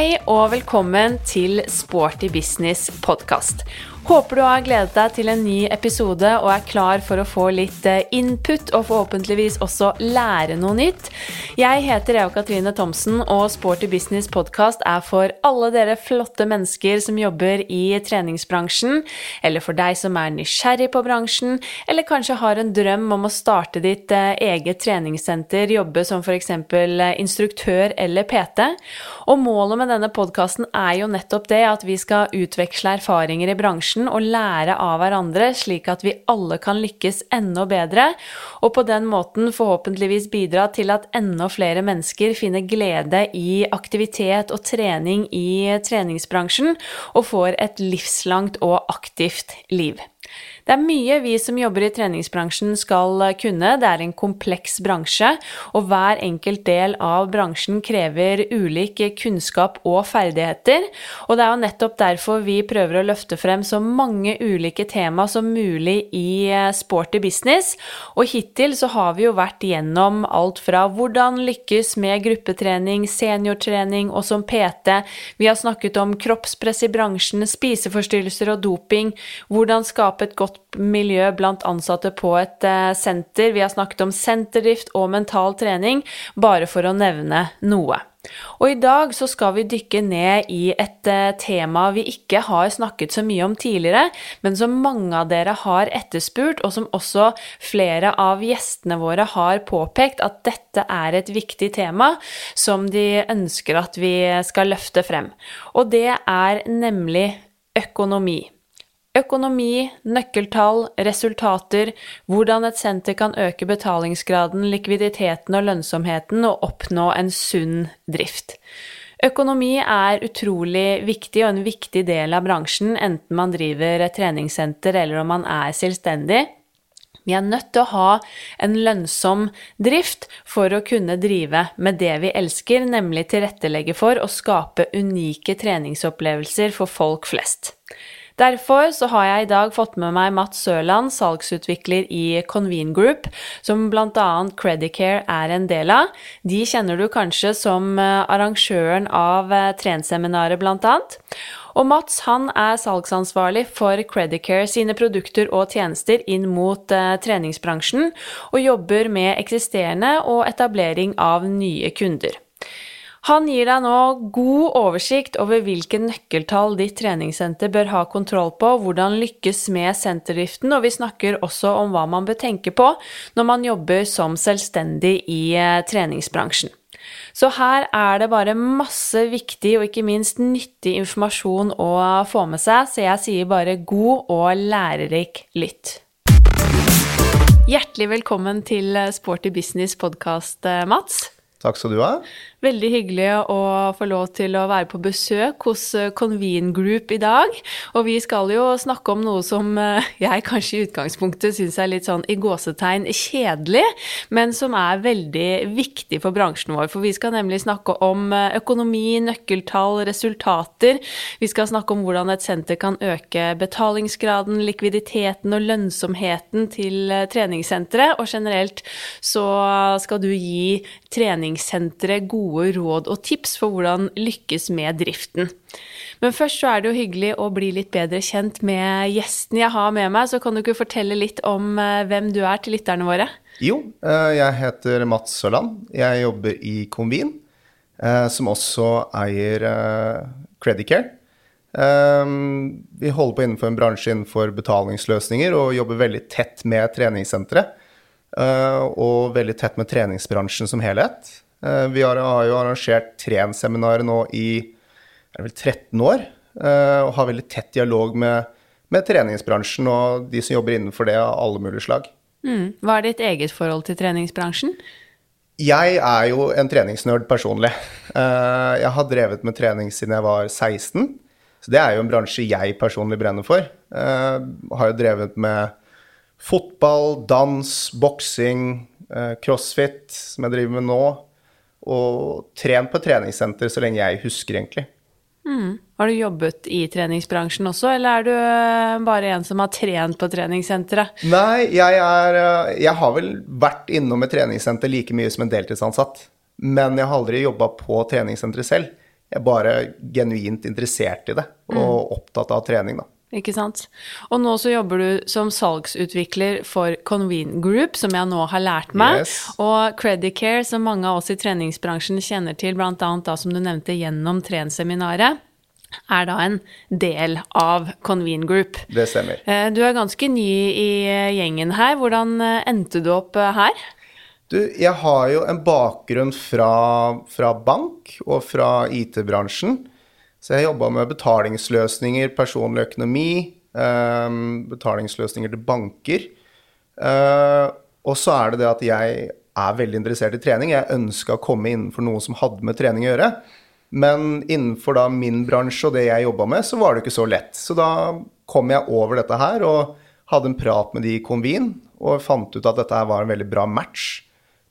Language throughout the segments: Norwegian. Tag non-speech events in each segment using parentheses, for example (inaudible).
Hei og velkommen til Sporty business podkast. Håper du har gledet deg til en ny episode og er klar for å få litt eh, input og forhåpentligvis også lære noe nytt. Jeg heter Eva Katrine Thomsen, og Sporty business podkast er for alle dere flotte mennesker som jobber i treningsbransjen, eller for deg som er nysgjerrig på bransjen, eller kanskje har en drøm om å starte ditt eh, eget treningssenter, jobbe som f.eks. Eh, instruktør eller PT. Og målet med denne podkasten er jo nettopp det at vi skal utveksle erfaringer i bransjen bransjen og lære av hverandre, slik at vi alle kan lykkes enda bedre, og på den måten forhåpentligvis bidra til at enda flere mennesker finner glede i aktivitet og trening i treningsbransjen, og får et livslangt og aktivt liv. Det er mye vi som jobber i treningsbransjen skal kunne. Det er en kompleks bransje, og hver enkelt del av bransjen krever ulik kunnskap og ferdigheter. Og det er jo nettopp derfor vi prøver å løfte frem så mange ulike tema som mulig i eh, sporty business. Og hittil så har vi jo vært gjennom alt fra hvordan lykkes med gruppetrening, seniortrening og som PT. Vi har snakket om kroppspress i bransjen, spiseforstyrrelser og doping, hvordan skape et godt miljø blant ansatte på et eh, senter. Vi har snakket om senterdrift og mental trening, bare for å nevne noe. Og i dag så skal vi dykke ned i et uh, tema vi ikke har snakket så mye om tidligere, men som mange av dere har etterspurt, og som også flere av gjestene våre har påpekt at dette er et viktig tema som de ønsker at vi skal løfte frem. Og det er nemlig økonomi. Økonomi, nøkkeltall, resultater, hvordan et senter kan øke betalingsgraden, likviditeten og lønnsomheten og oppnå en sunn drift. Økonomi er utrolig viktig og en viktig del av bransjen, enten man driver et treningssenter eller om man er selvstendig. Vi er nødt til å ha en lønnsom drift for å kunne drive med det vi elsker, nemlig tilrettelegge for å skape unike treningsopplevelser for folk flest. Derfor så har jeg i dag fått med meg Mats Sørland, salgsutvikler i Convene Group, som bl.a. Credicare er en del av. De kjenner du kanskje som eh, arrangøren av eh, Trenseminaret, bl.a. Og Mats han er salgsansvarlig for Credicare sine produkter og tjenester inn mot eh, treningsbransjen, og jobber med eksisterende og etablering av nye kunder. Han gir deg nå god oversikt over hvilke nøkkeltall ditt treningssenter bør ha kontroll på, hvordan lykkes med senterdriften, og vi snakker også om hva man bør tenke på når man jobber som selvstendig i eh, treningsbransjen. Så her er det bare masse viktig og ikke minst nyttig informasjon å få med seg, så jeg sier bare god og lærerik lytt. Hjertelig velkommen til Sporty Business podkast, eh, Mats. Takk skal du ha. Veldig hyggelig å få lov til å være på besøk hos eh, Convene Group i dag. Og vi skal jo snakke om noe som eh, jeg kanskje i utgangspunktet syns er litt sånn i gåsetegn kjedelig, men som er veldig viktig for bransjen vår. For vi skal nemlig snakke om eh, økonomi, nøkkeltall, resultater. Vi skal snakke om hvordan et senter kan øke betalingsgraden, likviditeten og lønnsomheten til treningssenteret. Og generelt så skal du gi treningssenteret gode gode råd og tips for hvordan lykkes med driften. Men først så er det jo hyggelig å bli litt bedre kjent med gjesten jeg har med meg. Så kan du ikke fortelle litt om eh, hvem du er til lytterne våre? Jo, eh, jeg heter Mats Sørland. Jeg jobber i Convene, eh, som også eier Credicare. Vi holder på innenfor en bransje innenfor betalingsløsninger og jobber veldig tett med treningssentre. Og veldig tett med treningsbransjen som helhet. Eh, vi har, har jo arrangert Tren-seminaret nå i er vel 13 år, eh, og har veldig tett dialog med, med, treningsbransjen og de som jobber innenfor det av alle mulige slag. Mm. Hva er ditt eget forhold til treningsbransjen? Jeg er jo en treningsnerd personlig. Eh, jeg har drevet med trening siden jeg var 16. Så det er jo en bransje jeg personlig brenner for. Jeg har jo drevet med fotball, dans, boksing, crossfit, som jeg driver med nå og trent på treningssenter så lenge jeg husker, egentlig. Mm. Har du jobbet i treningsbransjen også, eller er du eh, bare en som har trent på treningssenteret? Nei, jeg, er, eh, jeg har vel vært innom et treningssenter like mye som en deltidsansatt. Men jeg har aldri jobba på treningssenteret selv. Jeg er bare genuint interessert i det, og opptatt av trening, da. Ikke sant. Og nå så jobber du som salgsutvikler for Convene Group, som jeg nå har lært meg. Yes. Og Credicare, som mange av oss i treningsbransjen kjenner til, bl.a. da som du nevnte gjennom Tren-seminaret, er da en del av Convene Group. Det stemmer. Eh, Du er ganske ny i eh, gjengen her. Hvordan eh, endte du opp her? Du, jeg har jo en bakgrunn fra, fra bank og fra IT-bransjen. Så jeg jobba med betalingsløsninger, personlig økonomi, eh, betalingsløsninger til banker. Eh, og så er det det at jeg er veldig interessert i trening. Jeg ønska å komme innenfor noe som hadde med trening å gjøre. Men innenfor da min bransje og det jeg jobba med, så var det ikke så lett. Så da kom jeg over dette her og hadde en prat med de i Convene og fant ut at dette var en veldig bra match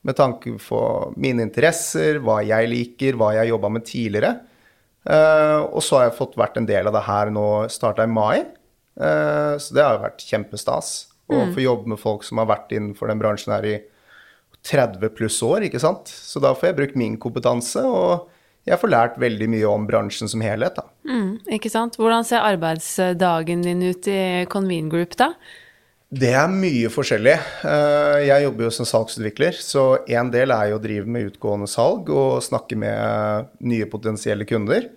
med tanke på mine interesser, hva jeg liker, hva jeg jobba med tidligere. Eh, og så har jeg fått vært en del av det her nå, starta i mai. Eh, så det har jo vært kjempestas. Å få jobbe med folk som har vært innenfor den bransjen her i 30 pluss år, ikke sant. Så da får jeg brukt min kompetanse, og jeg får lært veldig mye om bransjen som helhet, da. Mm, ikke sant? Hvordan ser arbeidsdagen din ut i Convene Group, da? Det er mye forskjellig. Eh, Jeg jobber jo som salgsutvikler, så en del er jo å drive med utgående salg og snakke med nye potensielle kunder.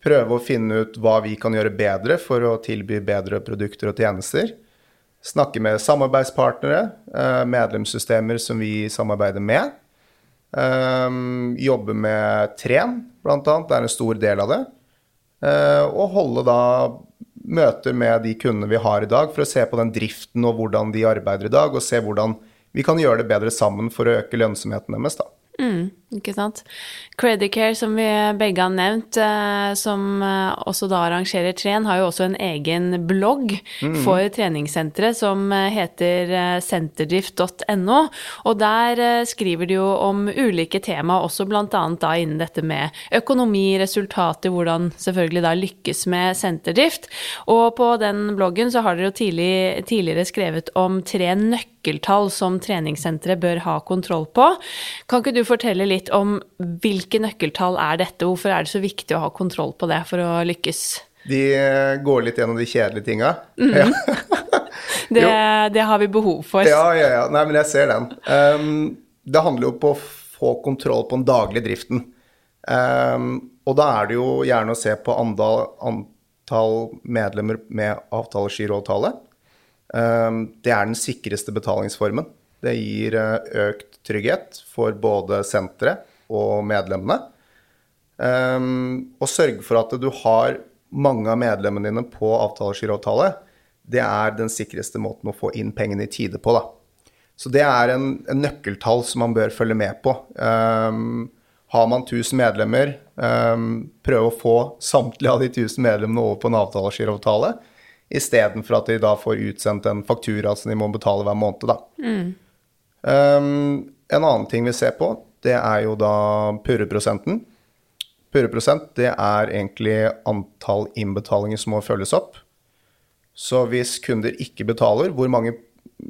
Prøve å finne ut hva vi kan gjøre bedre for å tilby bedre produkter og tjenester. Snakke med samarbeidspartnere, eh, medlemssystemer som vi samarbeider med. Eh, Jobbe med Tren, annet. Det er en stor del av det. Og holde da møter med de kundene vi har i dag, for å se på den driften og hvordan de arbeider i dag, og se hvordan vi kan gjøre det bedre sammen for å øke lønnsomheten deres. da. Mm, ikke sant. Credicare, som vi begge har nevnt, eh, som eh, også da arrangerer tren, har jo også en egen blogg for treningssenteret som eh, heter senterdrift.no. Og der skriver de jo om ulike tema, også bl.a. da innen dette med økonomi, resultater, hvordan selvfølgelig da lykkes med senterdrift. Og på den bloggen så har dere jo tidlig, tidligere skrevet om tre nøkkeltall som treningssenteret bør ha kontroll på. Kan ikke du fortelle litt om hvilke nøkkeltall er dette, hvorfor er det så viktig å ha kontroll på det for å lykkes? De eh, går litt gjennom de kjedelige tinga. Ja. (laughs) Det, det har vi behov for. ja, ja, ja. Nei, men jeg ser den. Um, det handler jo på å få kontroll på den daglige driften. Um, og da er det jo gjerne å se på andal, antall medlemmer med avtalegiroavtale. Um, det er den sikreste betalingsformen. Det gir eh, økt trygghet for både senteret og medlemmene. Um, og sørge for at du har mange av medlemmene dine på avtalegiroavtale. Det er den sikreste måten å få inn pengene i tide på, da. Så det er en, en nøkkeltall som man bør følge med på. Um, har man 1000 medlemmer, um, prøve å få samtlige av de 1000 medlemmene over på en avtalegiroavtale, istedenfor at de da får utsendt en faktura som de må betale hver måned, da. Um, en annen ting vi ser på, det er jo da purreprosenten. Purreprosent, det er egentlig antall innbetalinger som må følges opp. Så hvis kunder ikke betaler, hvor mange,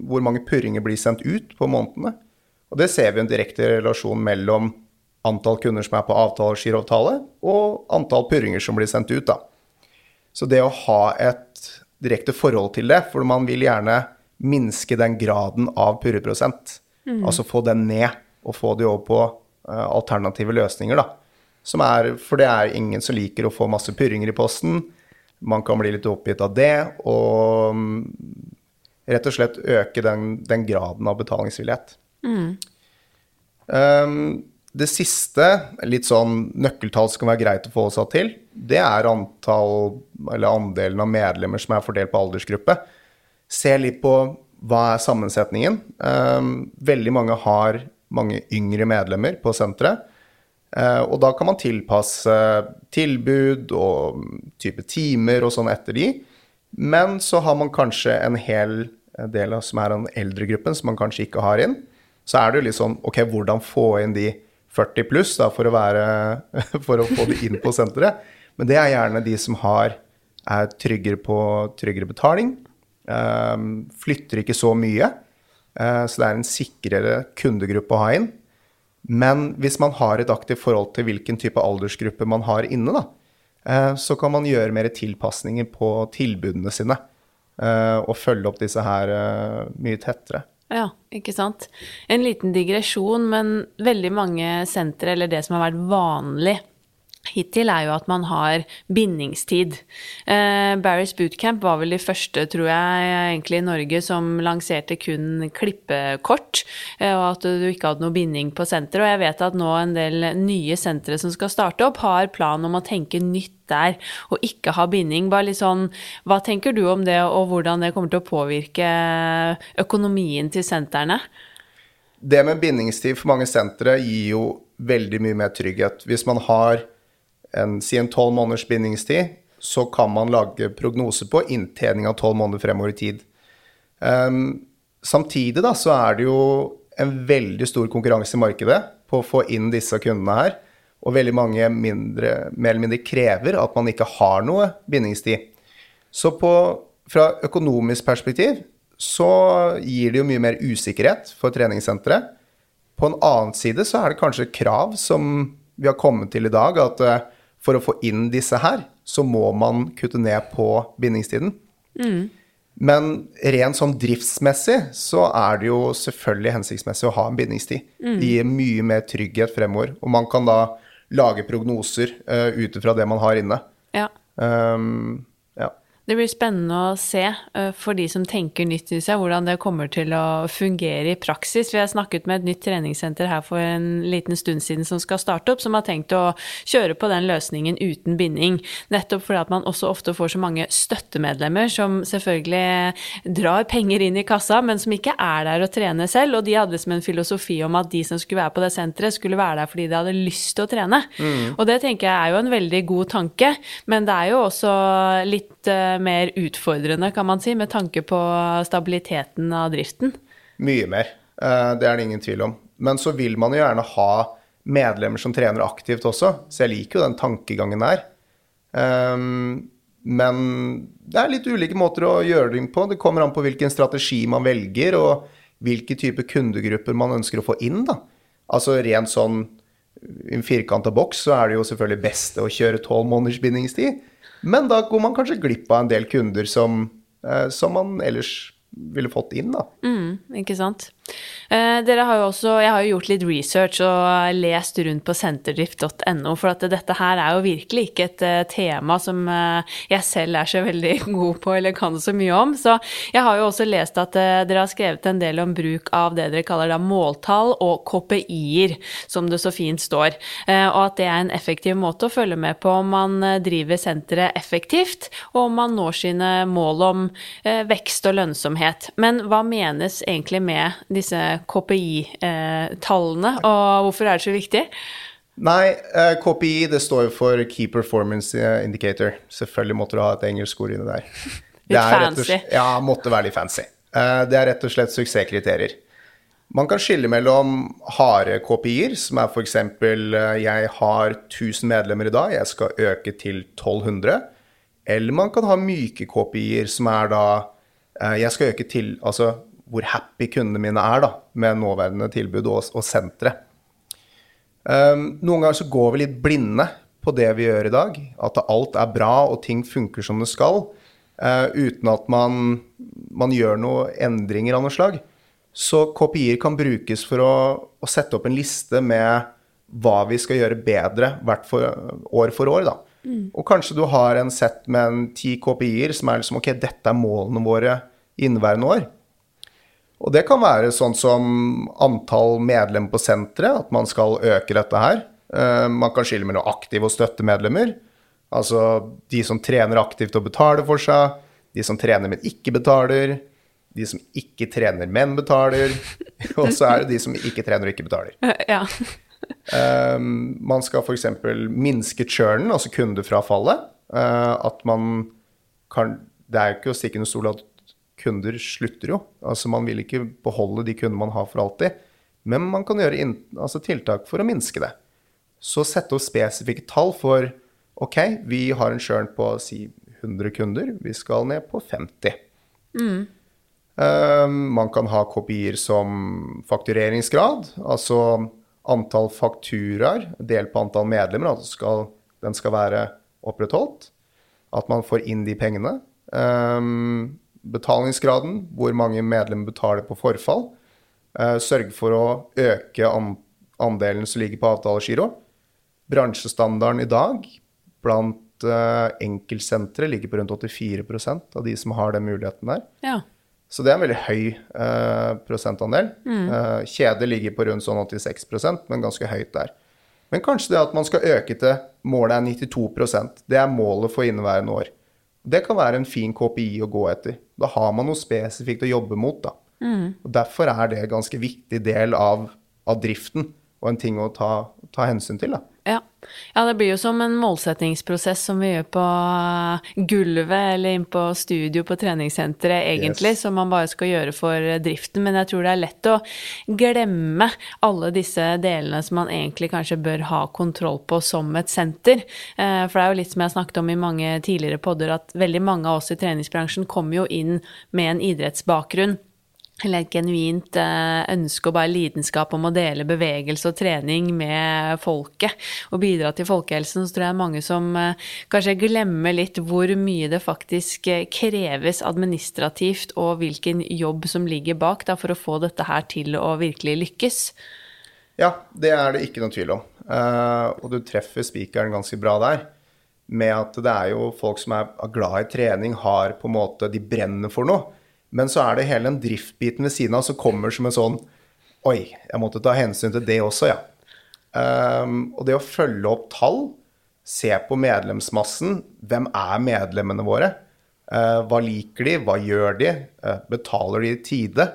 hvor mange purringer blir sendt ut på månedene? Og det ser vi en direkte relasjon mellom antall kunder som er på avtalegiroavtale, og antall purringer som blir sendt ut, da. Så det å ha et direkte forhold til det, for man vil gjerne minske den graden av purreprosent. Altså få den ned, og få det over på uh, alternative løsninger, da. Som er, for det er ingen som liker å få masse purringer i posten. Man kan bli litt oppgitt av det, og um, rett og slett øke den, den graden av betalingsvillighet. Um, det siste, litt sånn nøkkeltall som kan være greit å forholde seg til, det er antall, eller andelen av medlemmer som er fordelt på aldersgruppe. Se litt på hva er sammensetningen. Um, veldig mange har mange yngre medlemmer på senteret. Eh, og da kan man tilpasse tilbud og type timer og sånn etter de. Men så har man kanskje en hel del av som er den eldre gruppen, som man kanskje ikke har inn. Så er det jo litt sånn Ok, hvordan få inn de 40 pluss da, for, å være, (laughs) for å få det inn på senteret? Men det er gjerne de som har, er tryggere på tryggere betaling. Eh, flytter ikke så mye. eh, så det er en sikrere kundegruppe å ha inn. Men hvis man har et aktivt forhold til hvilken type aldersgruppe man har inne, da, eh, så kan man gjøre mer tilpasninger på tilbudene sine. eh, Og følge opp disse her mye tettere. Ja, ikke sant. En liten digresjon, men veldig mange sentre, eller det som har vært vanlig hittil, er jo at man har bindingstid. Eh, Barry's Bootcamp var vel de første, tror jeg, egentlig i Norge som lanserte kun klippekort, eh, og at du ikke hadde noe binding på senteret. Og jeg vet at nå en del nye sentre som skal starte opp, har plan om å tenke nytt der, og ikke ha binding. Bare litt sånn, Hva tenker du om det, og hvordan det kommer til å påvirke økonomien til sentrene? Det med bindingstid for mange sentre gir jo veldig mye mer trygghet. Hvis man har en, si en tolv måneders bindingstid, så kan man lage prognoser på inntjening av tolv måneder fremover i tid. Um, samtidig da, så er det jo en veldig stor konkurranse i markedet på å få inn disse kundene her. Og veldig mange mindre, mer eller mindre krever at man ikke har noe bindingstid. Så på, fra økonomisk perspektiv så gir det jo mye mer usikkerhet for treningssenteret. På en annen side så er det kanskje krav som vi har kommet til i dag, at eh, for å få inn disse her, så må man kutte ned på bindingstiden. Men rent sånn driftsmessig så er det jo selvfølgelig hensiktsmessig å ha en bindingstid. Det gir mye mer trygghet fremover. Og man kan da lage prognoser uh, ut ifra det man har inne. Ja. Um. Det blir spennende å se eh, for de som tenker nytt i seg, hvordan det kommer til å fungere i praksis. Vi har snakket med et nytt treningssenter her for en liten stund siden som skal starte opp, som har tenkt å kjøre på den løsningen uten binding. Nettopp fordi at man også ofte får så mange støttemedlemmer som selvfølgelig drar penger inn i kassa, men som ikke er der å trene selv. Og de hadde liksom en filosofi om at de som skulle være på det senteret, skulle være der fordi de hadde lyst til å trene. Og det tenker jeg er jo en veldig god tanke, men det er jo også litt eh, mer utfordrende, kan man si, med tanke på stabiliteten av driften. Mye mer. Eh, det er det ingen tvil om. Men så vil man jo gjerne ha medlemmer som trener aktivt også, så jeg liker jo den tankegangen der. Um, men det er litt ulike måter å gjøre det på. Det kommer an på hvilken strategi man velger, og hvilke type kundegrupper man ønsker å få inn. da. Altså rent sånn i en firkanta boks så er det jo selvfølgelig best å kjøre tolv måneders bindingstid. Men da går man kanskje glipp av en del kunder som, eh, som man ellers ville fått inn, da. Mm, ikke sant. Eh, dere har jo også, Jeg har jo gjort litt research og lest rundt på senterdrift.no, for at dette her er jo virkelig ikke et eh, tema som eh, jeg selv er så veldig (laughs) god på eller kan så mye om. Så jeg har jo også lest at dere har skrevet en del om bruk av det dere kaller da måltall og KPI-er, som det så fint står. Og at det er en effektiv måte å følge med på om man driver senteret effektivt, og om man når sine mål om vekst og lønnsomhet. Men hva menes egentlig med disse KPI-tallene, og hvorfor er det så viktig? Nei, eh, KPI det står jo for Key Performance Indicator. Selvfølgelig måtte du ha et engelsk ord inni der. (laughs) Det Litt fancy. slett- Ja, måtte være litt fancy. Eh, Det er rett og slett suksesskriterier. Man kan skille mellom harde KPI-er, som er f.eks.: Jeg har 1000 medlemmer i dag, jeg skal øke til 1200. Eller man kan ha myke KPI-er, som er da eh, Jeg skal øke til Altså hvor happy kundene mine er da, med nåværende tilbud og, og sentre. Um, noen ganger så går vi litt blinde på det vi gjør i dag. At alt er bra og ting funker som det skal, Uh, uten at man, man gjør noen endringer av noe slag. Så KPI-er kan brukes for å, å sette opp en liste med hva vi skal gjøre bedre hvert for, år for år. Da. Og kanskje du har en sett med en ti KPI-er som er liksom ok, dette er målene våre i inneværende år. Og det kan være sånn som antall medlemmer på senteret, at man skal øke dette her. Eh, Man kan skille mellom aktive og støttemedlemmer. Altså de som trener aktivt og betaler for seg, de som trener, men ikke betaler, de som ikke trener, men betaler, (laughs) og så er det de som ikke trener og ikke betaler. Ja. Eh, man skal f.eks. minske churnen, altså kundefrafallet. Eh, at man kan Det er jo ikke å stikke under stol at kunder slutter jo. Altså Man vil ikke beholde de kundene man har for alltid. Men man kan gjøre in, altså tiltak for å minske det. Så sette opp spesifikke tall for OK, vi har en churn på si 100 kunder, vi skal ned på 50. Eh, man kan ha kopier som faktureringsgrad, altså antall fakturaer delt på antall medlemmer, at skal, den skal være opprettholdt. At man får inn de pengene. Um, betalingsgraden, hvor mange medlemmer betaler på forfall. Uh, sørge for å øke andelen som ligger på avtalegiro. Bransjestandarden i dag blant uh, enkeltsentre ligger på rundt 84% av de som har den muligheten der. Ja. Så det er en veldig høy uh, prosentandel. Mm. Uh, kjede ligger på rundt sånn 86% men ganske høyt der. Men kanskje det at man skal øke til målet er 92% Det er målet for inneværende år. Det kan være en fin KPI å gå etter. Da har man noe spesifikt å jobbe mot. da. Mm. Og Derfor er det en ganske viktig del av, av driften og en ting å ta, ta hensyn til. da. Ja. ja. det blir jo som en målsettingsprosess som vi gjør på gulvet eller inn på studio på treningssenteret, egentlig, yes. som man bare skal gjøre for driften. Men jeg tror det er lett å glemme alle disse delene som man egentlig kanskje bør ha kontroll på som et senter. Eh, for det er jo litt som jeg har snakket om i mange tidligere podder, at veldig mange av oss i treningsbransjen kommer jo inn med en idrettsbakgrunn eller et genuint eh, ønske og bare lidenskap om å dele bevegelse og trening med folket og bidra til folkehelsen, så tror jeg mange som eh, kanskje glemmer litt hvor mye det faktisk eh, kreves administrativt og hvilken jobb som ligger bak da, for å få dette her til å virkelig lykkes. Ja, det er det ikke noen tvil om. og du treffer spikeren ganske bra der. Med at det er jo folk som er glad i trening, har på en måte De brenner for noe. Men så er det hele den driftbiten ved siden av som kommer som en sånn Oi, jeg måtte ta hensyn til det også, ja. Um, og det å følge opp tall, se på medlemsmassen, hvem er medlemmene våre? Uh, hva liker de, hva gjør de, uh, betaler de i tide?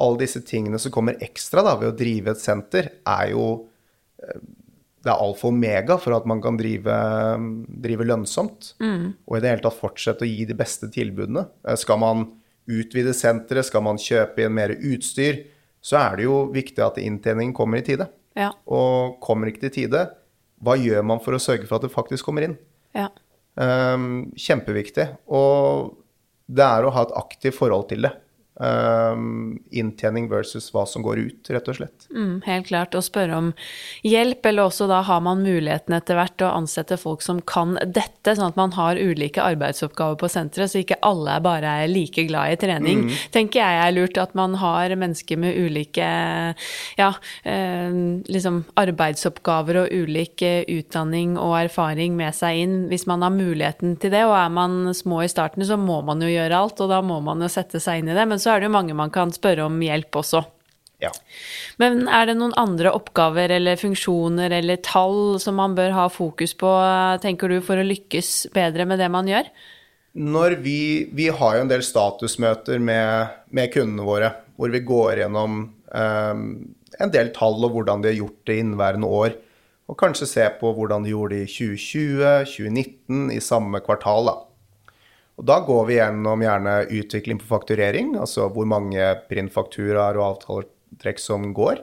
Alle disse tingene som kommer ekstra da, ved å drive et senter, er jo uh, det er alfa og omega for at man kan drive, drive lønnsomt. Mm. Og i det hele tatt fortsette å gi de beste tilbudene. Skal man utvide senteret, skal man kjøpe inn mer utstyr, så er det jo viktig at inntjeningen kommer i tide. Ja. Og kommer ikke til tide, hva gjør man for å sørge for at det faktisk kommer inn? Ja. Um, kjempeviktig. Og det er å ha et aktivt forhold til det. Um, inntjening versus hva som går ut, rett og slett. Mm, helt klart. Å spørre om hjelp, eller også da har man muligheten etter hvert å ansette folk som kan dette, sånn at man har ulike arbeidsoppgaver på senteret, så ikke alle bare er like glad i trening. Mm. Tenker jeg er lurt at man har mennesker med ulike ja, eh, liksom arbeidsoppgaver og ulik eh, utdanning og erfaring med seg inn, hvis man har muligheten til det. Og er man små i starten, så må man jo gjøre alt, og da må man jo sette seg inn i det. men så er det jo mange man kan spørre om hjelp også. Ja. Men er det noen andre oppgaver eller funksjoner eller tall som man bør ha fokus på, tenker du, for å lykkes bedre med det man gjør? Når vi, vi har jo en del statusmøter med, med kundene våre, hvor vi går gjennom um, en del tall og hvordan de har gjort det inneværende år. Og kanskje se på hvordan de gjorde det i 2020, 2019, i samme kvartal. da. Og da går vi gjennom gjerne utvikling på fakturering, altså hvor mange printfakturaer og avtaletrekk som går.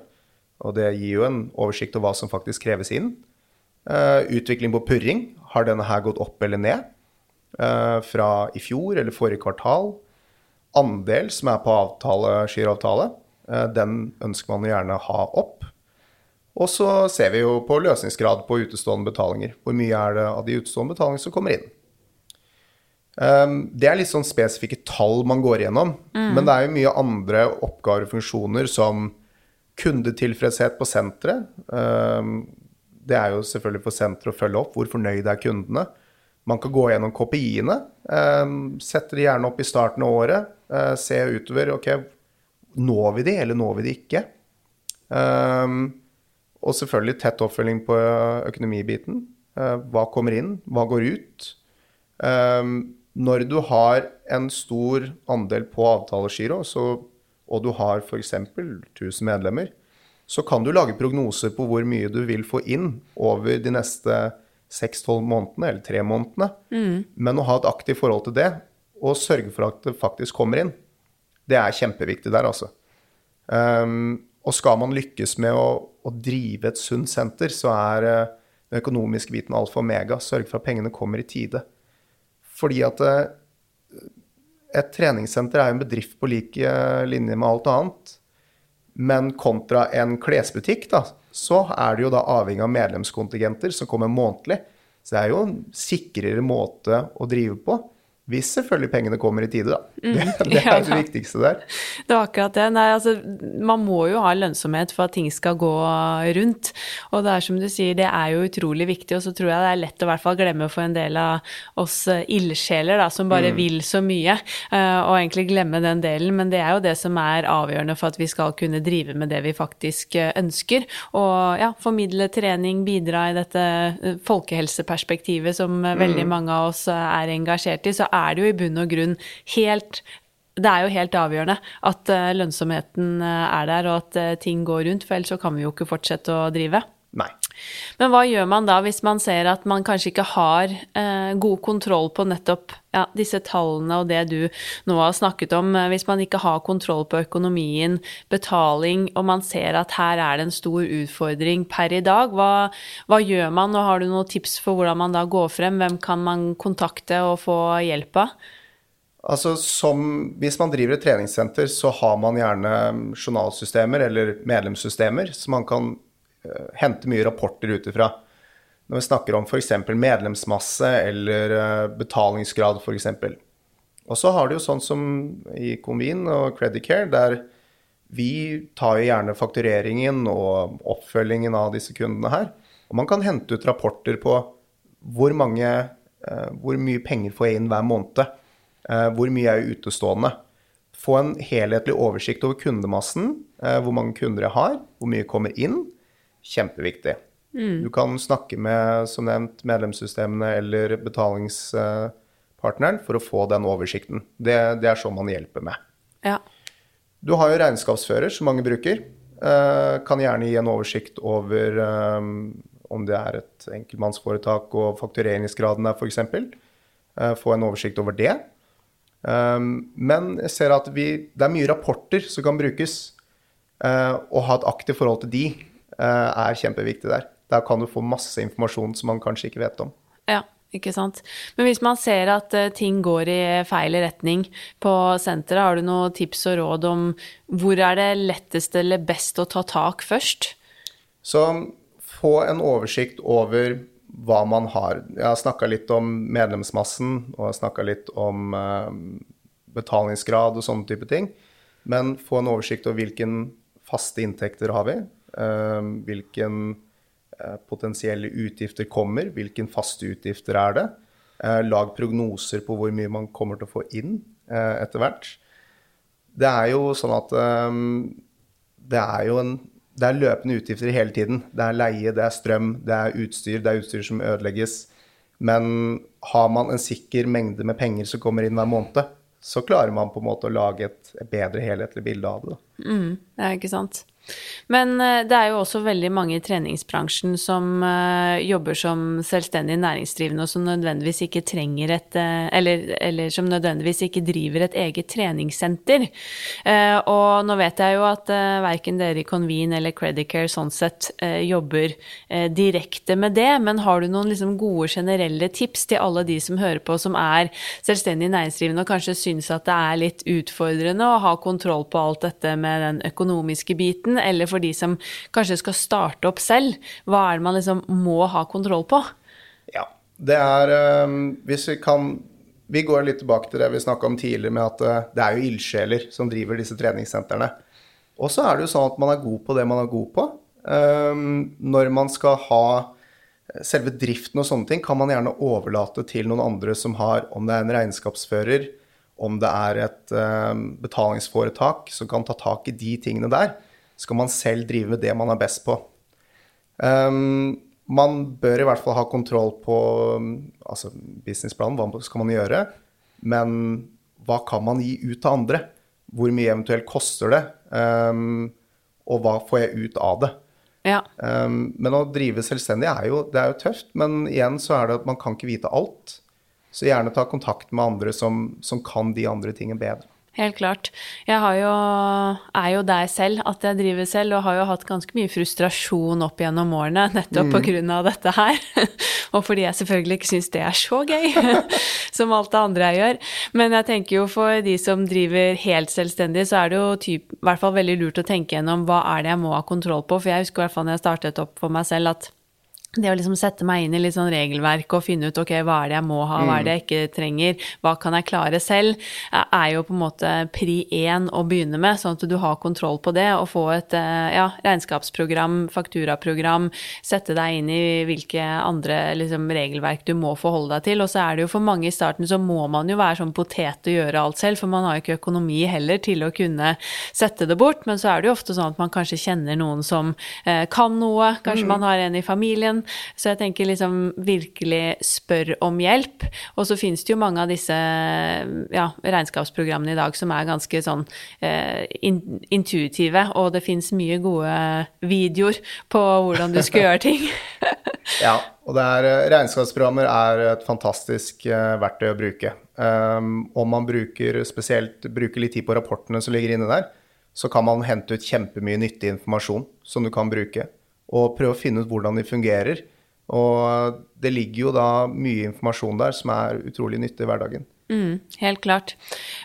Og det gir jo en oversikt over hva som faktisk kreves inn. Uh, utvikling på purring. Har denne her gått opp eller ned uh, fra i fjor eller forrige kvartal? Andel som er på avtale, skiravtale, uh, den ønsker man gjerne ha opp. Og så ser vi jo på løsningsgrad på utestående betalinger. Hvor mye er det av de utestående betalingene som kommer inn? Um, det er litt sånn spesifikke tall man går igjennom. Mm. Men det er jo mye andre oppgaver og funksjoner som kundetilfredshet på senteret. Um, det er jo selvfølgelig for senteret å følge opp hvor fornøyd er kundene. Man kan gå gjennom KPI-ene. Um, sette de gjerne opp i starten av året. Uh, se utover. Ok, når vi de, eller når vi de ikke? Og selvfølgelig tett oppfølging på økonomibiten. Uh, hva kommer inn? Hva går ut? Um, når du har en stor andel på avtalegiro, og du har f.eks. 1000 medlemmer, så kan du lage prognoser på hvor mye du vil få inn over de neste 6-12 månedene, eller 3 månedene. Mm. Men å ha et aktivt forhold til det, og sørge for at det faktisk kommer inn, det er kjempeviktig der, altså. Um, og skal man lykkes med å, å drive et sunt senter, så er uh, den økonomiske biten alfa og omega. Sørge for at pengene kommer i tide. Fordi at eh, et treningssenter er jo en bedrift på like linje med alt annet. Men kontra en klesbutikk, da, så er det jo da avhengig av medlemskontingenter som kommer månedlig. Så det er jo en sikrere måte å drive på. Hvis selvfølgelig pengene kommer i tide, da. Mm. Det, (laughs) det Ja, er det viktigste der. Det var akkurat det. Nei, altså, man må jo ha lønnsomhet for at ting skal gå rundt. Og det er som du sier, det er jo utrolig viktig, og så tror jeg det er lett å i hvert fall glemme for en del av oss eh, ildsjeler da, som bare vil så mye, eh, og egentlig glemme den delen. Men det er jo det som er avgjørende for at vi skal kunne drive med det vi faktisk eh, ønsker. Og ja, formidle trening, bidra i dette eh, folkehelseperspektivet som veldig mange av oss er engasjert i, så er det jo i bunn og grunn helt det er jo helt avgjørende at eh, lønnsomheten eh, er der, og at eh, ting går rundt, for ellers så kan vi jo ikke fortsette å drive. Nei. Men hva gjør man da hvis man ser at man kanskje ikke har eh, god kontroll på nettopp ja, disse tallene og det du nå har snakket om? Eh, Hvis man ikke har kontroll på økonomien, betaling, og man ser at her er det en stor utfordring per i dag, hva, hva gjør man? Og har du noen tips for hvordan man da går frem? Hvem kan man kontakte og få hjelp av? Altså som, Hvis man driver et treningssenter, så har man gjerne journalsystemer eller medlemssystemer, som man kan hente mye rapporter ut ifra. Når vi snakker om f.eks. medlemsmasse eller uh, betalingsgrad, f.eks. Og så har du jo sånn som i Convene og Credicare, der vi tar jo gjerne faktureringen og oppfølgingen av disse kundene her. Og man kan hente ut rapporter på hvor, mange, eh, hvor mye penger får jeg inn hver måned. Eh, hvor mye er utestående. Få en helhetlig oversikt over kundemassen. eh, hvor mange kunder jeg har, hvor mye kommer inn. Kjempeviktig. Du kan snakke med som nevnt, medlemssystemene eller betalingspartneren for å få den oversikten. Det, det er sånn man hjelper med. Ja. Du har jo regnskapsfører, som mange bruker. Eh, kan gjerne gi en oversikt over eh, om det er et enkeltmannsforetak og faktureringsgraden der, f.eks. Uh, få en oversikt over det. Um, men jeg ser at vi, det er mye rapporter som kan brukes. og ha et aktivt forhold til de eh, er kjempeviktig der. Der kan du få masse informasjon som man kanskje ikke vet om. Ja, ikke sant. Men hvis man ser at eh, ting går i feil retning på senteret, har du noen tips og råd om hvor er det lettest eller best å ta tak først? Så få en oversikt over hva man har. Jeg har snakka litt om medlemsmassen, og jeg har snakka litt om eh, betalingsgrad og sånne type ting. Men få en oversikt over hvilken faste inntekter har vi. Eh, hvilken eh, potensielle utgifter kommer. Hvilken faste utgifter er det. Eh, lag prognoser på hvor mye man kommer til å få inn eh, etter hvert. Det er jo sånn at eh, det er jo en det er løpende utgifter hele tiden. Det er leie, det er strøm, det er utstyr, det er utstyr som ødelegges. Men har man en sikker mengde med penger som kommer inn hver måned, så klarer man på en måte å lage et bedre helhetlig bilde av det. Mm, det er ikke sant. Men eh, det er jo også veldig mange i treningsbransjen som eh, jobber som selvstendig næringsdrivende, og som nødvendigvis ikke trenger et eh, eller, eller som nødvendigvis ikke driver et eget treningssenter. Og nå vet jeg jo at verken dere i Convene eller Credicare sånn sett jobber direkte med det, men har du noen liksom, gode generelle tips til alle de som hører på, som er selvstendig næringsdrivende og kanskje syns at det er litt utfordrende å ha kontroll på alt dette med den økonomiske biten? Eller for de som kanskje skal starte opp selv, hva er det man liksom må ha kontroll på? Ja, det er eh, Hvis vi kan Vi går litt tilbake til det vi snakka om tidligere, med at eh, det er jo ildsjeler som driver disse treningssentrene. Og så er det jo sånn at man er god på det man er god på. Eh, når man skal ha selve driften og sånne ting, kan man gjerne overlate til noen andre som har, om det er en regnskapsfører, om det er et eh, betalingsforetak som kan ta tak i de tingene der, skal man selv drive med det man er best på. Um, man bør i hvert fall ha kontroll på um, altså businessplanen, hva skal man gjøre, men hva kan man gi ut til andre? Hvor mye eventuelt koster det? Um, og hva får jeg ut av det? Ja. Um, men å drive selvstendig er jo, det er jo tøft, men igjen så er det at man kan ikke vite alt. Så gjerne ta kontakt med andre som, som kan de andre tingene bedre. Helt klart. Jeg jo, er jo der selv, at jeg driver selv, og har jo hatt ganske mye frustrasjon opp gjennom årene (laughs) nettopp mm. pga. dette her. (laughs) og fordi jeg selvfølgelig ikke syns det er så gøy (laughs) som alt det andre jeg gjør. Men jeg tenker jo for de som driver helt selvstendig, så er det jo typ, i hvert fall veldig lurt å tenke gjennom hva er det jeg må ha kontroll på. For jeg husker i hvert fall når jeg startet opp for meg selv, at det å liksom sette meg inn i litt sånn regelverk og finne ut ok, hva er det jeg må ha, hva er det jeg ikke trenger, hva kan jeg klare selv, er jo på en måte pri én å begynne med, sånn at du har kontroll på det og få et eh, ja, regnskapsprogram, fakturaprogram, sette deg inn i hvilke andre liksom, regelverk du må forholde deg til. Og så er det jo for mange i starten så må man jo være sånn potet og gjøre alt selv, for man har jo ikke økonomi heller til å kunne sette det bort. Men så er det jo ofte sånn at man kanskje kjenner noen som eh, kan noe, kanskje mm. man har en i familien så jeg tenker liksom virkelig spør om hjelp. Og så finnes det jo mange av disse ja, regnskapsprogrammene i dag som er ganske sånn eh, intuitive, og det fins mye gode videoer på hvordan du skal (laughs) gjøre ting. (laughs) ja, og er, eh, regnskapsprogrammer er et fantastisk eh, verktøy å bruke. Um, om man bruker spesielt bruker litt tid på rapportene som ligger inne der, så kan man hente ut kjempemye nyttig informasjon som du kan bruke og prøve å finne ut hvordan de fungerer. Og det ligger jo da mye informasjon der som er utrolig nyttig i hverdagen. Mm, helt klart.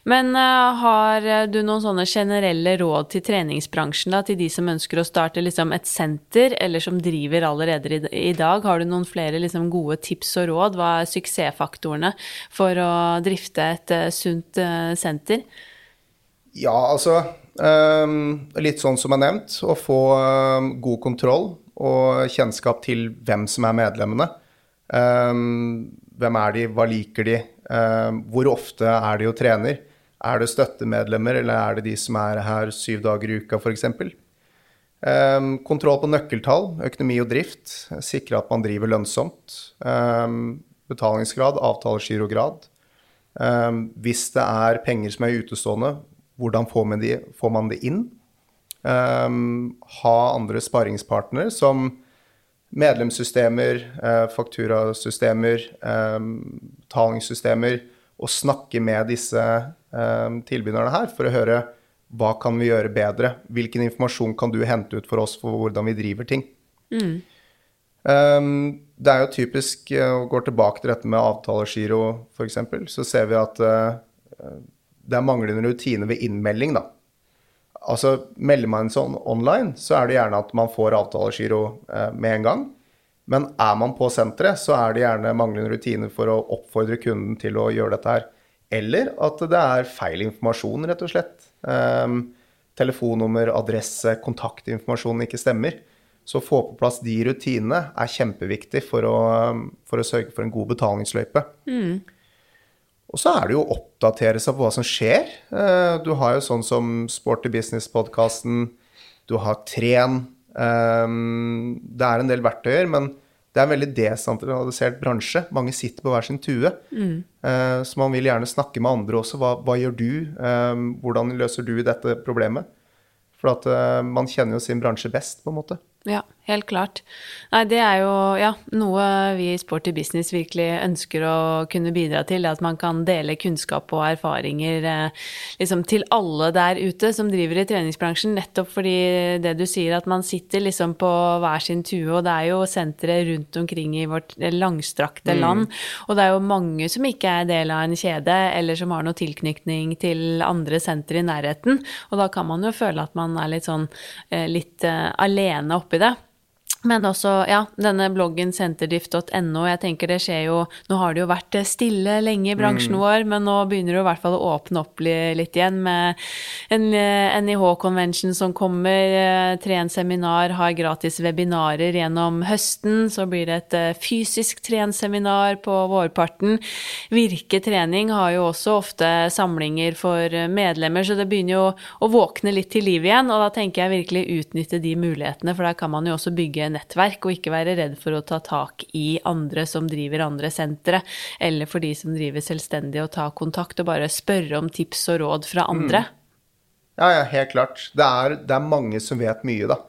Men uh, har du noen sånne generelle råd til treningsbransjen, da, til de som ønsker å starte liksom, et senter, eller som driver allerede i, i dag? Har du noen flere liksom, gode tips og råd? Hva er suksessfaktorene for å drifte et uh, sunt uh, senter? Ja, altså litt sånn som er nevnt, å få um, god kontroll og kjennskap til hvem som er medlemmene. Um, hvem er de, hva liker de, hvor ofte er de og trener? Er det støttemedlemmer, eller er det de som er her syv dager i uka, f.eks.? Um, kontroll på nøkkeltall, økonomi og drift. Sikre at man driver lønnsomt. Betalingsgrad, avtalegirograd. Hvis det er penger som er utestående, hvordan får man, de, får man det inn? Um, ha andre sparingspartnere som medlemssystemer, uh, fakturasystemer, um, betalingssystemer, og snakke med disse um, tilbyderne her for å høre hva kan vi gjøre bedre? Hvilken informasjon kan du hente ut for oss for hvordan vi driver ting? Mm. Det er jo typisk, og går tilbake til dette med avtalegiro f.eks., så ser vi at uh, det er manglende rutine ved innmelding, da. Altså, Melder man sånn online, så er det gjerne at man får avtalegiro eh, med en gang. Men er man på senteret, så er det gjerne manglende rutiner for å oppfordre kunden til å gjøre dette her. Eller at det er feil informasjon, rett og slett. Um, telefonnummer, adresse, kontaktinformasjon ikke stemmer. Så å få på plass de rutinene er kjempeviktig for å, for å sørge for en god betalingsløype. Mm. Og så er det jo å oppdatere seg på hva som skjer. Eh, du har jo sånn som Sporty Business-podkasten, du har Tren. Eh, det er en del verktøyer, men det er en veldig desentralisert bransje. Mange sitter på hver sin tue. Mm. Eh, så man vil gjerne snakke med andre også. Hva, hva gjør du? Hvordan løser du dette problemet? For at man kjenner jo sin bransje best, på en måte. Ja, helt klart. Nei, det er jo ja, noe vi i Sporty Business virkelig ønsker å kunne bidra til. At man kan dele kunnskap og erfaringer eh, liksom til alle der ute som driver i treningsbransjen. Nettopp fordi det du sier, at man sitter liksom på hver sin tue, og det er jo sentre rundt omkring i vårt langstrakte mm. land. Og det er jo mange som ikke er del av en kjede, eller som har noe tilknytning til andre sentre i nærheten. Og da kan man jo føle at man er litt sånn eh, litt uh, alene oppi det. Men også, ja, denne bloggen senterdrift.no, jeg tenker det skjer jo Nå har det jo vært stille lenge i bransjen mm. vår, men nå begynner det i hvert fall å åpne opp litt igjen med en NIH-convention som kommer. Tren Trenseminar har gratis webinarer gjennom høsten. Så blir det et eh, fysisk trenseminar på vårparten. Virke trening har jo også ofte samlinger for medlemmer, så det begynner jo å våkne litt til liv igjen. Og da tenker jeg virkelig utnytte de mulighetene, for der kan man jo også bygge nettverk, og ikke være redd for å ta tak i andre som driver andre sentre, eller for de som driver selvstendig, og ta kontakt og bare spørre om tips og råd fra mm. andre. Mm. Ja, ja, helt klart. Det er, det er, mange som vet mye, da.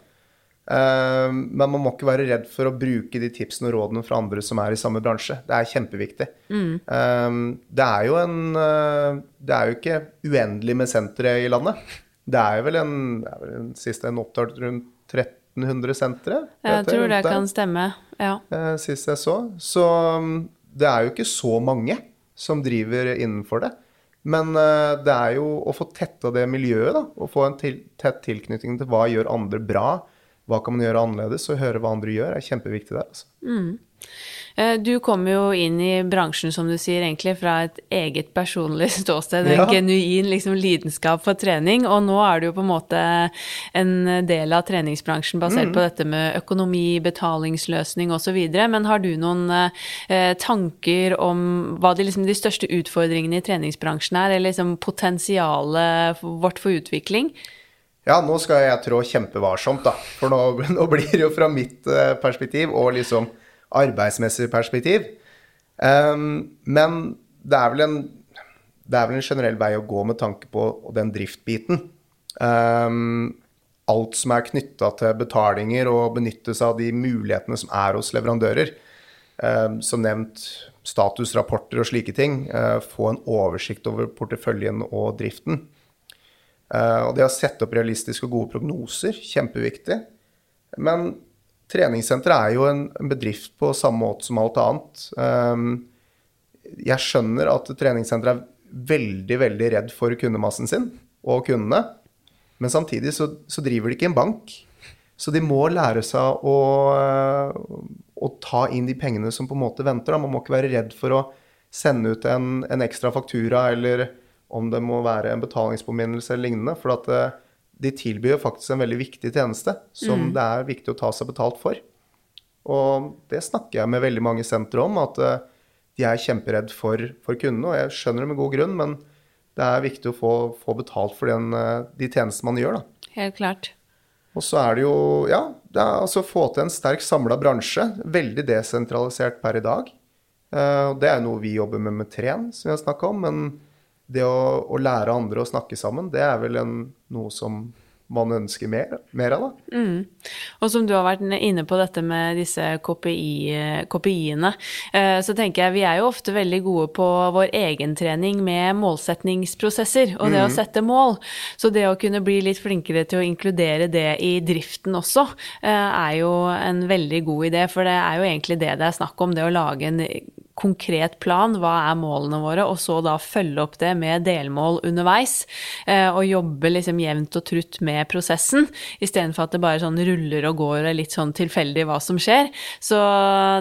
Uh, men man må ikke være redd for å bruke de tipsene og rådene fra andre som er i samme bransje. Det er kjempeviktig. Mm. Uh, det er jo en uh, Det er jo ikke uendelig med sentre i landet. Det er vel en, det er vel en siste en opptalt rundt 30 1900-senteret? Jeg tror det kan stemme, ja. Eh, sist jeg så. Så mm, det er jo ikke så mange som driver innenfor det. Men eh, det er jo å få tetta det miljøet, da. Og få en til, tett tilknytning til hva gjør andre bra. Hva kan man gjøre annerledes? Og høre hva andre gjør, er kjempeviktig der. altså. Mm. Du kommer jo inn i bransjen, som du sier, egentlig fra et eget personlig (laughs) ståsted. En Ja. genuin liksom, lidenskap for trening. Og nå er du jo på en måte en del av treningsbransjen basert på dette med økonomi, betalingsløsning osv. Men har du noen eh, tanker om hva de, liksom, de største utfordringene i treningsbransjen er, eller liksom potensialet vårt for utvikling? Ja, nå skal jeg trå kjempevarsomt, da. For nå, (laughs) nå blir det jo fra mitt eh, perspektiv og liksom arbeidsmessig perspektiv. Um, men det er, en, det er vel en generell vei å gå med tanke på den driftbiten. Um, alt som er knytta til betalinger og benytte seg av de mulighetene som er hos leverandører. Um, som nevnt statusrapporter og slike ting. Uh, få en oversikt over porteføljen og driften. Uh, og det å sette opp realistiske og gode prognoser, kjempeviktig. Men treningssenter er jo en, bedrift på samme måte som alt annet. Um, jeg skjønner at treningssenter er veldig, veldig redd for kundemassen sin og kundene. Men samtidig så, så driver de ikke en bank. Så de må lære seg å, øh, å ta inn de pengene som på en måte venter. Man må ikke være redd for å sende ut en, en ekstra faktura, eller om det må være en betalingspåminnelse eller lignende. For at øh, de tilbyr faktisk en veldig viktig tjeneste som det er viktig å ta seg betalt for. Og det snakker jeg med veldig mange sentre om, at øh, de er kjemperedd for, for kundene. Og jeg skjønner det med god grunn, men det er viktig å få, få betalt for den, øh, de tjenestene man gjør. da. Helt klart. Og så er det jo Ja, det er altså få til en sterk samla bransje. Veldig desentralisert per i dag. Eh, det er noe vi jobber med med Tren, som vi har snakka om. Men det å, å lære andre å snakke sammen, det er vel en, noe som man ønsker mer, mer av, da. Og som du har vært inne på dette med disse KPI, KPI-ene, eh, så tenker jeg vi er jo ofte veldig gode på vår egentrening med målsetningsprosesser og det å sette mål. Så det å kunne bli litt flinkere til å inkludere det i driften også, eh, er jo en veldig god idé. For det er jo egentlig det det er snakk om, det å lage en konkret plan, hva er målene våre, og så da følge opp det med delmål underveis, eh, og jobbe liksom jevnt og trutt med prosessen, istedenfor at det bare sånn ruller og går og litt sånn tilfeldig hva som skjer. Så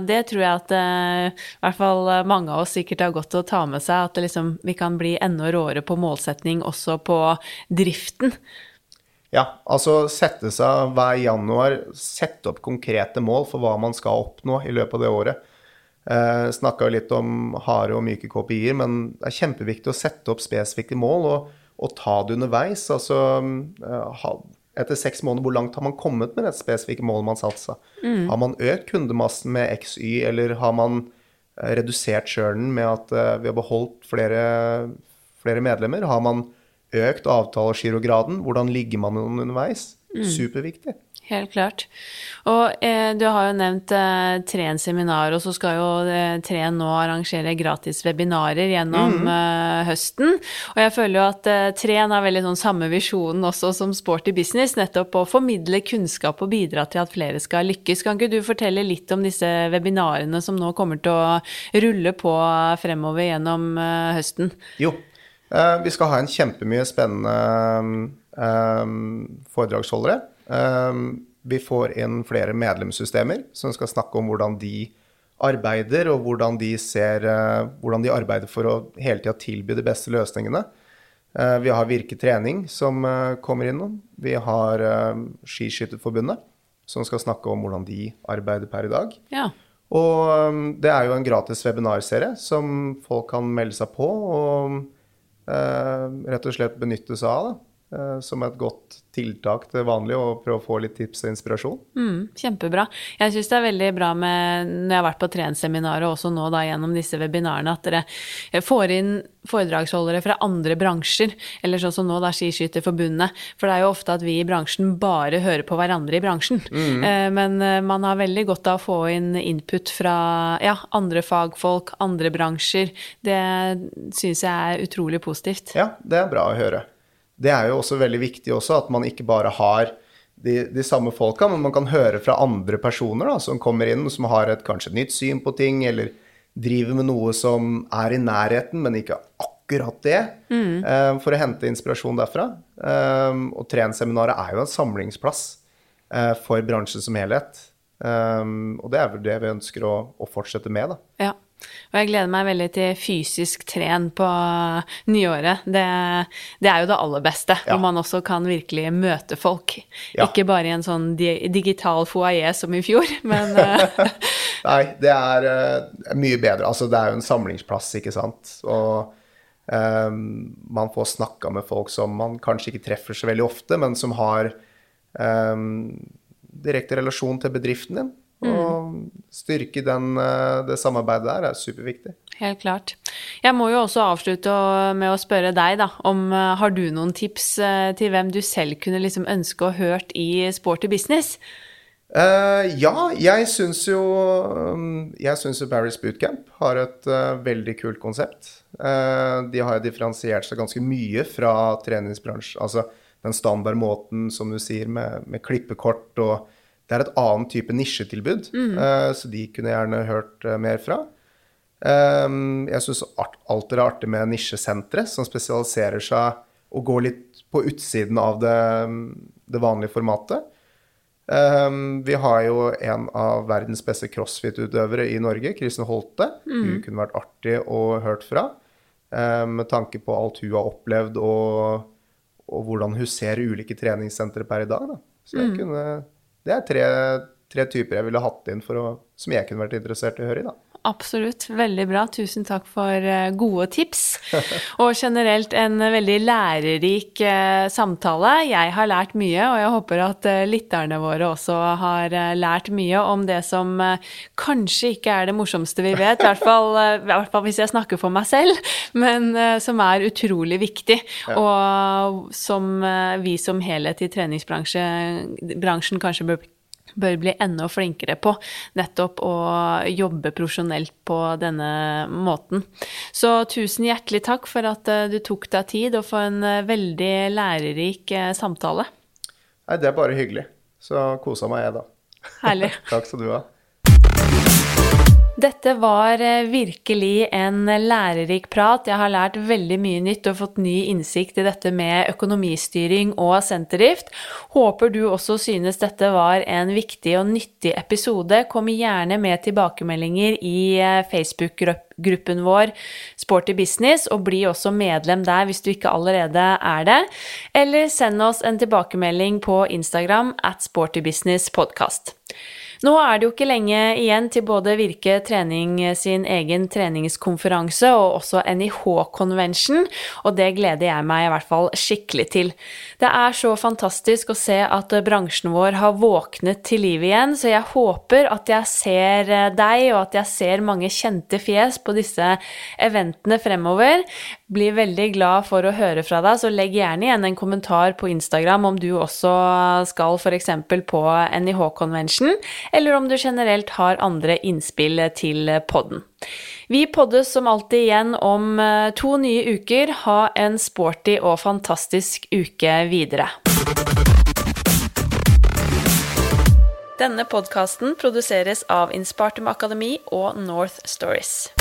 det tror jeg at eh, i hvert fall mange av oss sikkert har godt å ta med seg, at liksom, vi kan bli enda råere på målsetning også på driften. Ja, altså sette seg hver januar, sette opp konkrete mål for hva man skal oppnå i løpet av det året. Eh, Snakka litt om harde og myke KPI-er, men det er kjempeviktig å sette opp spesifikke mål og, og ta det underveis. Altså eh, etter seks måneder, hvor langt har man kommet med det spesifikke målet man satsa? Har man økt kundemassen med XY, eller har man eh, redusert churnen med at eh, vi har beholdt flere, flere medlemmer? Har man økt avtalegirograden? Hvordan ligger man underveis? Superviktig. Helt klart. Og eh, du har jo nevnt eh, Tren seminar, og så skal jo eh, Tren nå arrangere gratis webinarer gjennom eh, høsten. Og jeg føler jo at eh, Tren har veldig sånn samme visjonen også som Sporty Business, nettopp å formidle kunnskap og bidra til at flere skal lykkes. Kan ikke du fortelle litt om disse webinarene som nå kommer til å rulle på fremover gjennom eh, høsten? Jo. eh, vi skal ha en kjempemye spennende foredragsholdere. Eh, vi får inn flere medlemssystemer som skal snakke om hvordan de arbeider, og hvordan de ser eh, hvordan de arbeider for å hele tida tilby de beste løsningene. Eh, vi har Virke trening som eh, kommer innom. Vi har eh, Skiskytterforbundet som skal snakke om hvordan de arbeider per i dag. Ja. Og det er jo en gratis webinarserie som folk kan melde seg på og rett og slett benytte seg av. Da. Eh, som et godt tiltak til vanlig, og prøve å få litt tips og inspirasjon. Mm, kjempebra. Jeg syns det er veldig bra med, når jeg har vært på trenseminaret, og også nå da gjennom disse webinarene, at dere får inn foredragsholdere fra andre bransjer, eller sånn som nå da Skiskytterforbundet. For det er jo ofte at vi i bransjen bare hører på hverandre i bransjen. Mm. Men man har veldig godt av å få inn input fra ja, andre fagfolk, andre bransjer. Det syns jeg er utrolig positivt. Ja, det er bra å høre. Det er jo også veldig viktig også at man ikke bare har de, de samme folka, men man kan høre fra andre personer da, som kommer inn, som har et kanskje et nytt syn på ting, eller driver med noe som er i nærheten, men ikke akkurat det, mm. uh, for å hente inspirasjon derfra. Um, og Trenseminaret er jo en samlingsplass uh, for bransjen som helhet. Um, og det er vel det vi ønsker å, å fortsette med, da. Ja. Og jeg gleder meg veldig til fysisk tren på nyåret. Det, det er jo det aller beste, ja. hvor man også kan virkelig møte folk. Ja. Ikke bare i en sånn digital foajé som i fjor, (laughs) men eh, (laughs) Nei, det er uh, mye bedre. Altså, det er jo en samlingsplass, ikke sant. Og um, man får snakka med folk som man kanskje ikke treffer så veldig ofte, men som har um, direkte relasjon til bedriften din. Og mm. styrke den, eh, det samarbeidet der er superviktig. Helt klart. Jeg må jo også avslutte med å spørre deg, da, om eh, har du noen tips eh, til hvem du selv kunne liksom ønske å hørt i Sporty business? Uh, ja, jeg syns jo um, Jeg syns jo Barry's Bootcamp har et uh, veldig kult konsept. Uh, de har jo differensiert seg ganske mye fra treningsbransjen. Altså den standardmåten, som du sier, med, med klippekort og det er et annet type nisjetilbud, mm. uh, så de kunne jeg gjerne hørt uh, mer fra. Um, jeg syns alltid det er artig med nisjesentre som spesialiserer seg og går litt på utsiden av det, det vanlige formatet. Um, vi har jo en av verdens beste crossfit-utøvere i Norge, Kristin Holte. Mm. Hun kunne vært artig å hørt fra, um, med tanke på alt hun har opplevd, og, og hvordan hun ser ulike treningssentre per i dag. Da. Så jeg mm. kunne det er tre, tre, typer jeg ville hatt inn å, som jeg kunne vært interessert i å høre i. da. Absolutt. Veldig bra. Tusen takk for eh, gode tips. (laughs) Og generelt en veldig lærerik eh, samtale. Jeg har lært mye, og jeg håper at eh, lytterne våre også har lært mye om det som kanskje ikke er det morsomste vi vet, i hvert fall, i hvert fall hvis jeg snakker for meg selv, (laughs) men som er utrolig viktig, ja. og som vi som helhet i treningsbransjen kanskje bør bør bli enda flinkere på. Nettopp å jobbe profesjonelt på denne måten. Så tusen hjertelig takk for at eh, du tok deg tid, og for en eh, veldig lærerik eh, samtale. Nei, det er bare hyggelig. Så kosa meg jeg, da. Herlig. (laughs) takk skal du ha. Dette var eh, virkelig en lærerik prat. Jeg har lært veldig mye nytt og fått ny innsikt i dette med økonomistyring og senterdrift. Håper du også synes dette var en viktig og nyttig episode. Kom gjerne med tilbakemeldinger i eh, Facebook-gruppen vår Sporty Business, og bli også medlem der hvis du ikke allerede er det. Eller send oss en tilbakemelding på Instagram at Sporty Business Podcast. Nå er det jo ikke lenge igjen til både Virke trening sin egen treningskonferanse og også NIH Convention, og det gleder jeg meg i hvert fall skikkelig til. Det er så fantastisk å se at bransjen vår har våknet til liv igjen, så jeg håper at jeg ser deg, og at jeg ser mange kjente fjes på disse eventene fremover. Blir veldig glad for å høre fra deg, så legg gjerne igjen en kommentar på Instagram om du også skal f.eks. på NIH Convention, eller om du generelt har andre innspill til podden. Vi poddes som alltid igjen om eh, to nye uker. Ha en sporty og fantastisk uke videre. Denne podkasten produseres av Inspartum Akademi og North Stories.